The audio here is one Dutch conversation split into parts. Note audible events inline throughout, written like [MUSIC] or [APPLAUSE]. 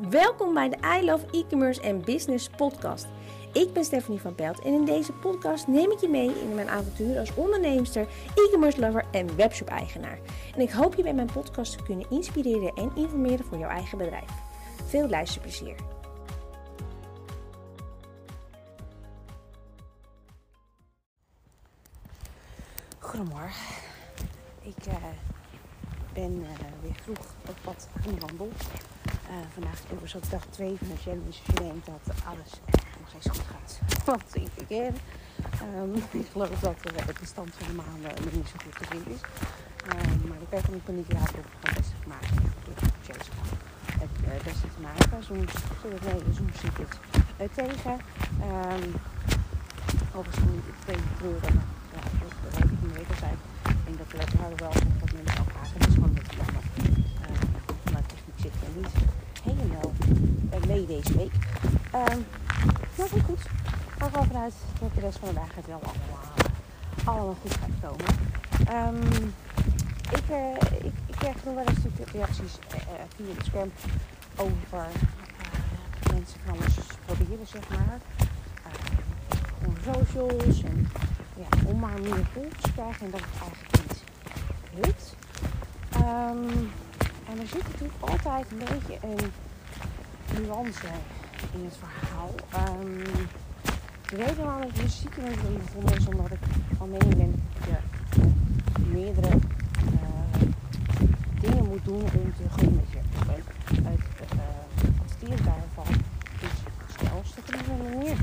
Welkom bij de I Love E-commerce en Business podcast. Ik ben Stephanie van Pelt en in deze podcast neem ik je mee in mijn avontuur als onderneemster, e-commerce lover en webshop eigenaar. En ik hoop je bij mijn podcast te kunnen inspireren en informeren voor jouw eigen bedrijf. Veel luisterplezier. Goedemorgen. Ik uh, ben uh, weer vroeg op pad aan de wandel. Uh, vandaag is op dag 2 van de challenge. Je denkt dat alles nog steeds goed gaat. [LAUGHS] Wat ik ken. Um, ik geloof dat de stand van de maan nog niet zo goed te vinden is. Um, maar ik ben van die paniek raken op het beste te maken. Door de challenge het beste te maken. Soms, nee, soms zit het tegen. Um, overigens moet ik tegen treuren. Ja, dat weet ik niet weten zijn. Ik denk dat de wethouder wel wat mensen afhaken. Dat is gewoon een beetje jammer. Uh, vanuit techniek zit er niet helemaal mee deze week. Um, maar goed, goed. Ik ga gewoon vanuit dat de rest van de dag het wel allemaal, allemaal goed gaat komen. Um, ik, uh, ik, ik krijg nog wel een stukje reacties uh, via de scam over mensen van alles proberen, zeg maar. Uh, socials en ja, om maar meer volgers te krijgen en dat het eigenlijk niet lukt. En er zit natuurlijk altijd een beetje een nuance in het verhaal. Um, de reden waarom ik dus ziek ben begonnen is omdat ik van mening ben dat je meerdere uh, dingen moet doen om te groeien met je website. Het uh, adverteren daarvan is manier.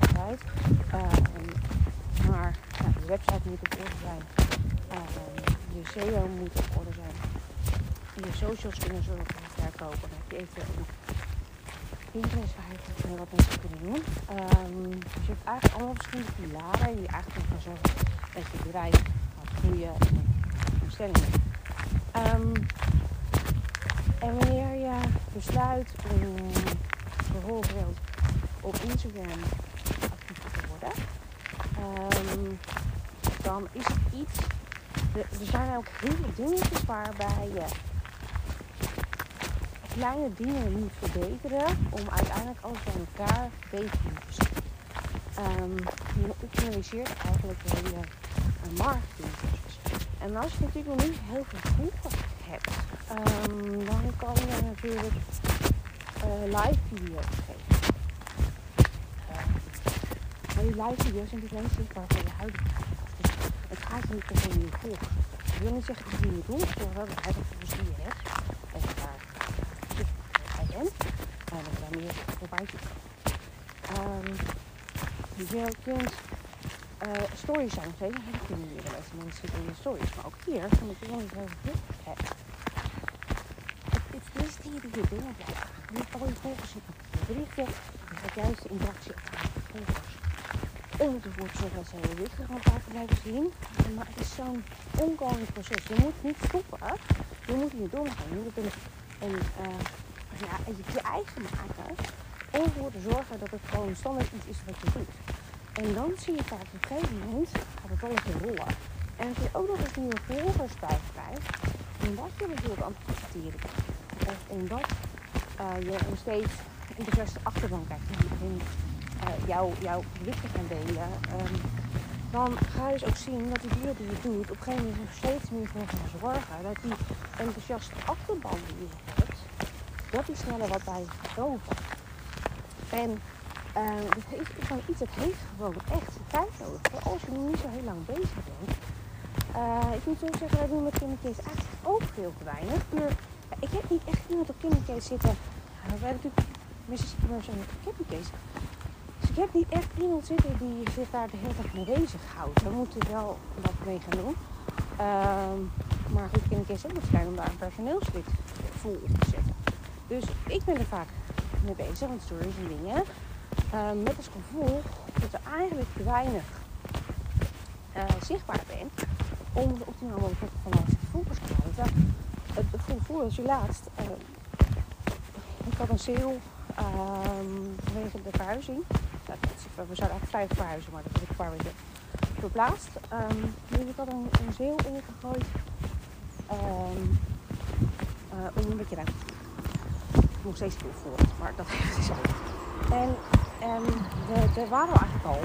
Altijd. Uh, maar de website moet op orde zijn. je SEO moet op orde zijn. Je socials kunnen zorgen voor verkopen. Dan heb je eventueel Pinterest je wat mensen kunnen doen. Um, dus je hebt eigenlijk allemaal verschillende pilaren die eigenlijk ervoor zorgen dat je bedrijf gaat groeien en stellingen. Um, en wanneer je besluit om bijvoorbeeld op Instagram actief te worden, um, dan is het iets. Er zijn ook heel veel dingetjes waarbij je kleine dingen moet verbeteren om uiteindelijk alles bij elkaar beter te zijn. Um, je optimaliseert eigenlijk hele uh, marketingproces. En als je natuurlijk nog niet heel veel volgers hebt, um, dan kan je natuurlijk uh, live video's geven. Uh, maar die live video's zijn natuurlijk niet zichtbaar voor je huidige het gaat niet per se je volgers. Ik wil niet zeggen dat je niet doen, voor wel huidige volgers die je hebt. En daar en uh, dat daar zitten. Um, je kunt uh, stories zijn nog steeds heel veel meer. De meeste mensen zitten in stories. Maar ook hier kan ik gewoon niet heel hebben. Het is die die je binnen blijft. Niet al je volgers zitten je berichten. Je gaat juist de interactie op volgers. Om te zorgen dat ze hele berichten gewoon vaker blijven zien. Maar het is zo'n ongoing proces. Je moet niet stoppen. Je moet niet doorgaan. Je moet een, een uh, ja, je eigen maken. Om te zorgen dat het gewoon standaard iets is wat je doet. En dan zie je vaak op een gegeven moment gaat het alles in rollen. En als je ook nog eens nieuwe volgers bij krijgt, omdat je bijvoorbeeld aan het adverteren bent, of omdat uh, je een steeds enthousiaste achterban krijgt en uh, jouw, jouw berichten gaan delen, um, dan ga je dus ook zien dat die dingen die je doet op een gegeven moment steeds meer voor gaan zorgen dat die enthousiaste achterban die je hebt, dat die sneller wat bij boven. En uh, het is gewoon iets, het heeft gewoon echt tijd nodig. Als je nu niet zo heel lang bezig bent. Uh, ik moet zo zeggen, wij doen met kindercase eigenlijk ook veel te weinig. Ja, ik heb niet echt iemand op kindercase zitten. Uh, wij natuurlijk Mrs. Commerce en kindercase. Dus ik heb niet echt iemand zitten die zich daar de hele tijd mee bezig houdt. We moeten wel wat mee gaan doen. Uh, maar goed, kindercase is ook klein om daar een personeelslid vol op te zetten. Dus ik ben er vaak mee bezig met stories en dingen. Uh, met als gevolg dat er eigenlijk te weinig uh, zichtbaar bent om de optimaal mogelijk van onze volgers te houden. Het, gevoel als je laatst. Uh, ik had een sale um, vanwege de verhuizing. Nou, we zouden eigenlijk vijf verhuizen, maar dat heb ik een paar weken verplaatst. Um, dus ik had een, een sale ingegooid um, om een beetje ruimte te nog steeds veel volgt, maar dat [LAUGHS] het zo. En, en we, we waren eigenlijk al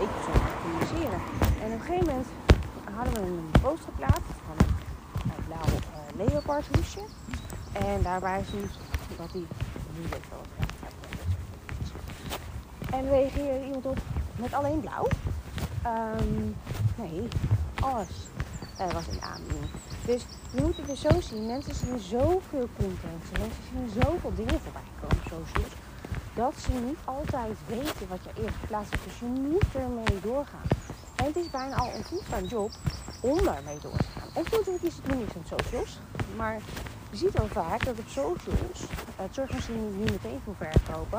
een communiceren. En op een gegeven moment hadden we een post geplaatst van een blauw uh, leopard hoesje. En daarbij stond dat hij nu weet wel En reageerde iemand op met alleen blauw. Um, nee, alles uh, was in aanbieding. Dus je moet het dus zo zien. Mensen zien zoveel content. Mensen zien zoveel dingen voorbij komen op socials. Dat ze niet altijd weten wat je eerst geplaatst hebt. Dus je moet ermee doorgaan. En het is bijna al een fulltime job om daarmee door te gaan. En natuurlijk is het nu niet van socials. Maar je ziet wel vaak dat op socials, uh, het zorgt misschien niet meteen voor verkopen.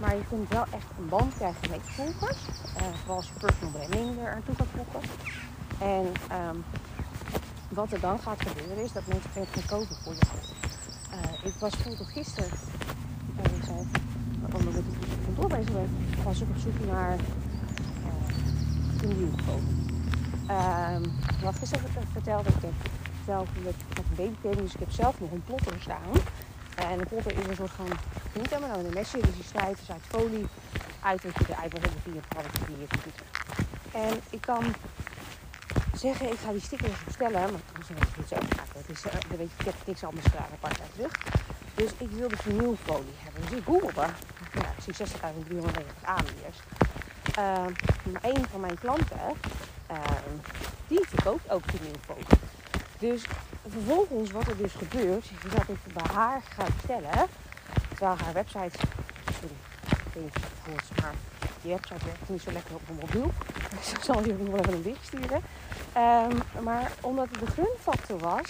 Maar je kunt wel echt een band krijgen met je volgers. Uh, vooral als je personal branding er aan toe gaat voegen. En um, wat er dan gaat gebeuren is dat mensen gaan kopen voor je. Uh, ik was bijvoorbeeld gisteren, uh, ik zei, omdat ik op kantoor bezig ben, was ik op zoek naar uh, een nieuw kopen. Um, wat gisteren vertelde, ik heb zelf met, met een babybaby, dus ik heb zelf nog een plotter staan. En een plotter is een soort van, niet helemaal nou een mesje, dus je snijdt dus uit folie uit wat je eruit wil hebben via het computer. En ik kan zeggen, ik ga die stickers bestellen, maar toen ik het zo maken. Het is, uh, weet je, ik heb niks anders gedaan paar jaar terug. Dus ik wilde vinylfolie hebben. Dus ik googelde. Ja, ik zie 60.390 aanbieders. Uh, maar een van mijn klanten, uh, die verkoopt ook vinylfolie. Dus vervolgens wat er dus gebeurt, is dat ik bij haar ga bestellen. Terwijl haar website, sorry, ik weet niet of het maar die website werkt niet zo lekker op mijn mobiel. [LAUGHS] Dus ik zal jullie wel even een bericht sturen. Um, maar omdat het de gunfactor was,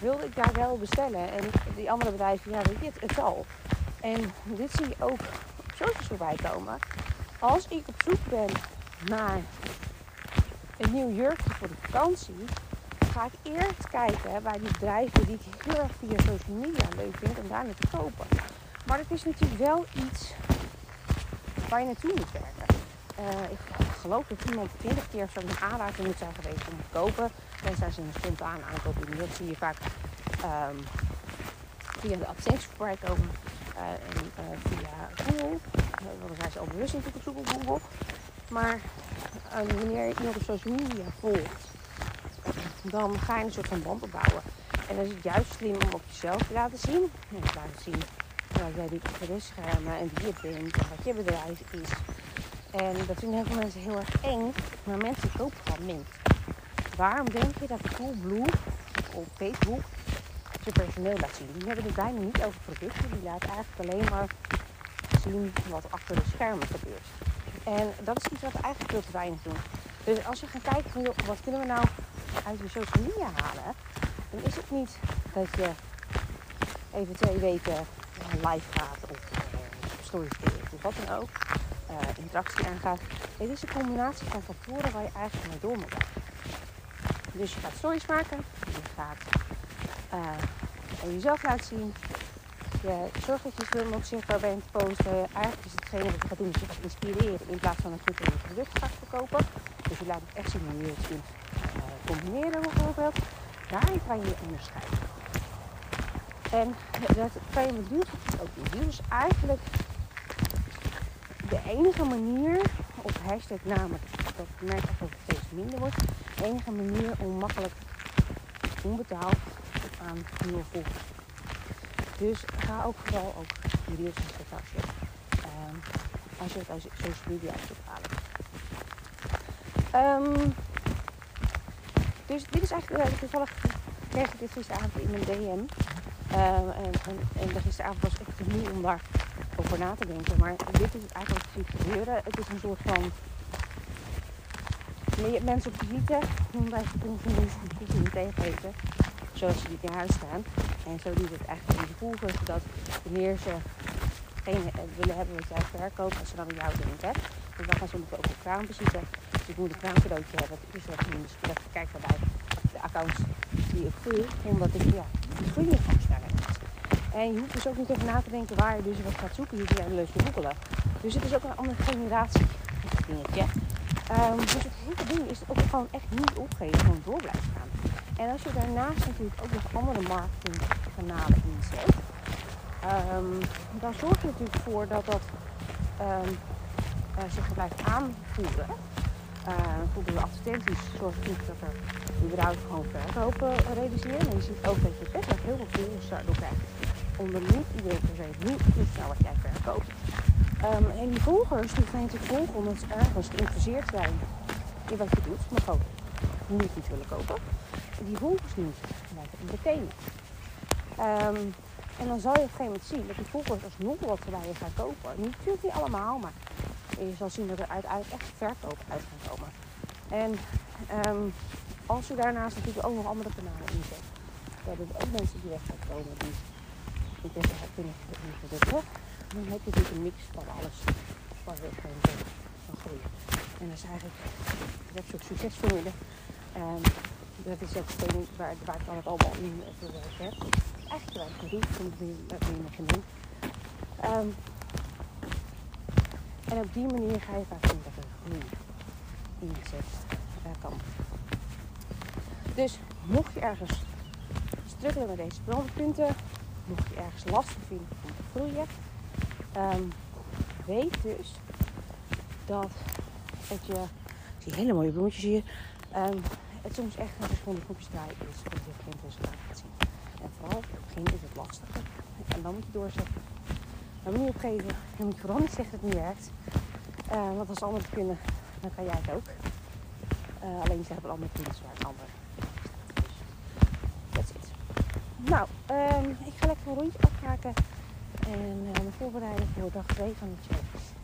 wilde ik daar wel bestellen. En die andere bedrijven, ja, weet je, het, het al. En dit zie je ook op socials voorbij komen. Als ik op zoek ben naar een nieuw jurkje voor de vakantie, ga ik eerst kijken bij die bedrijven die ik heel erg via social media leuk vind om daar naar te kopen. Maar het is natuurlijk wel iets waar je naartoe moet werken. Uh, ik geloof dat iemand 20 keer zo'n aanraking moet zijn geweest om te kopen. Tenzij ze een spontaan aankoop doen. Dat zie je vaak um, via de advertenties komen. Uh, en uh, via Google. want dan zijn ze al bewust natuurlijk op zoek op Google. Maar wanneer iemand op social media volgt, dan ga je een soort van band opbouwen. En dan is het juist slim om op jezelf te laten zien. En te laten zien wat jij doet en wie je bent en wat je bedrijf is. En dat vinden heel veel mensen heel erg eng, maar mensen kopen gewoon mint. Waarom denk je dat Coolblue op Facebook zijn personeel laat zien? Die hebben het bijna niet over producten, die laten eigenlijk alleen maar zien wat achter de schermen gebeurt. En dat is iets wat we eigenlijk veel te weinig doen. Dus als je gaat kijken van, joh, wat kunnen we nou uit de social media halen, dan is het niet dat je even twee weken live gaat of uh, stories of wat dan ook uh, interactie aangaat. Het is een combinatie van factoren waar je eigenlijk mee door moet gaan. Dus je gaat stories maken, je gaat uh, jezelf laten zien. Je zorgt dat je mogelijk zichtbaar bent posten. Eigenlijk is hetgene wat je gaat doen, is je gaat inspireren in plaats van een je product gaat verkopen. Dus je laat het echt zien hoe je het kunt uh, combineren bijvoorbeeld. Daarin kan je je onderscheiden. En dat kan je met ook doen. Dus eigenlijk de enige manier, op hashtag namelijk, dat merk ik dat het steeds minder wordt, de enige manier om makkelijk onbetaald aan nieuwe volgers. Dus ga ook vooral ook reels en als je, um, als je het uit social media uit halen. Um, dus dit is eigenlijk, uh, toevallig kreeg ik dit gisteravond in mijn DM. Ehm, en, en, en gisteravond was ik te moe om daar over na te denken. Maar dit is eigenlijk wat gebeuren. Het is een soort van. Je mensen op visite om bij te consumeren niet tegengeven. Zoals ze in huis staan. En zo doet het eigenlijk in de. Dat wanneer ze geen eh, willen hebben wat jij verkoopt, als ze dan aan jou denken. Dus dan gaan ze ook op kraamvisite. Dus ik moet een kraamcadeautje hebben. Dus dat je dus kijken bij de accounts die ik voel. Omdat ik ja, die je gewoon sneller. En je hoeft dus ook niet over na te denken waar je dus wat gaat zoeken. Je kunt leuk googelen. Dus het is ook een andere generatie dingetje. Um, dus het hele ding is ook gewoon echt niet opgeven, gewoon door blijven gaan. En als je daarnaast natuurlijk ook nog andere marketingkanalen inzet, ehm, dan zorg je natuurlijk voor dat dat ehm, eh, zich blijft aanvoeren. Uh, de advertenties zorgen ervoor dat er überhaupt gewoon verkopen realiseren. En je ziet ook dat je best wel heel veel volgers daardoor krijgt. Omdat niet iedereen per se niet wat jij verkoopt. Um, en die volgers die gaan natuurlijk volgen omdat ze ergens geïnteresseerd zijn in wat je doet, maar gewoon niet iets willen kopen. En die volgers niet blijven entertainen. Um, en dan zal je op een gegeven moment zien dat die volgers alsnog wat bij je gaan kopen. Niet, natuurlijk niet allemaal, maar je zal zien dat er uiteindelijk echt verkoop uit gaan komen. En um, als je daarnaast natuurlijk ook nog andere kanalen inzet, dan hebben er ook mensen die weg gaan komen die interesse hebben in je producten. Dan heb je natuurlijk een mix van alles waar je gewoon van groeien. En dat is eigenlijk dat soort succesformule. Um, dat is ook waar, waar ik dan het allemaal in verwerkt heb. Eigenlijk waar ik doe, toen ik meer genoemd. Um, en op die manier ga je vaak dat er groei uh, kan. Dus mocht je ergens struggelen met deze brandpunten, mocht je ergens lastig vinden om te groeien, um, weet dus dat het je, zie hele mooie bloemetjes hier, um, het soms echt een verschillende groepjes draaien is voordat je geen resultaat gaat zien. En vooral op het begin is het lastiger. En dan moet je doorzetten. Dan moet je opgeven. Je moet vooral niet zeggen dat het niet werkt. Uh, want als anderen het kunnen, dan kan jij het ook. Uh, alleen ze hebben andere punten waar een ander Nou, um, ik ga lekker een rondje afmaken. En uh, me voorbereiden voor dag 2 van de challenge.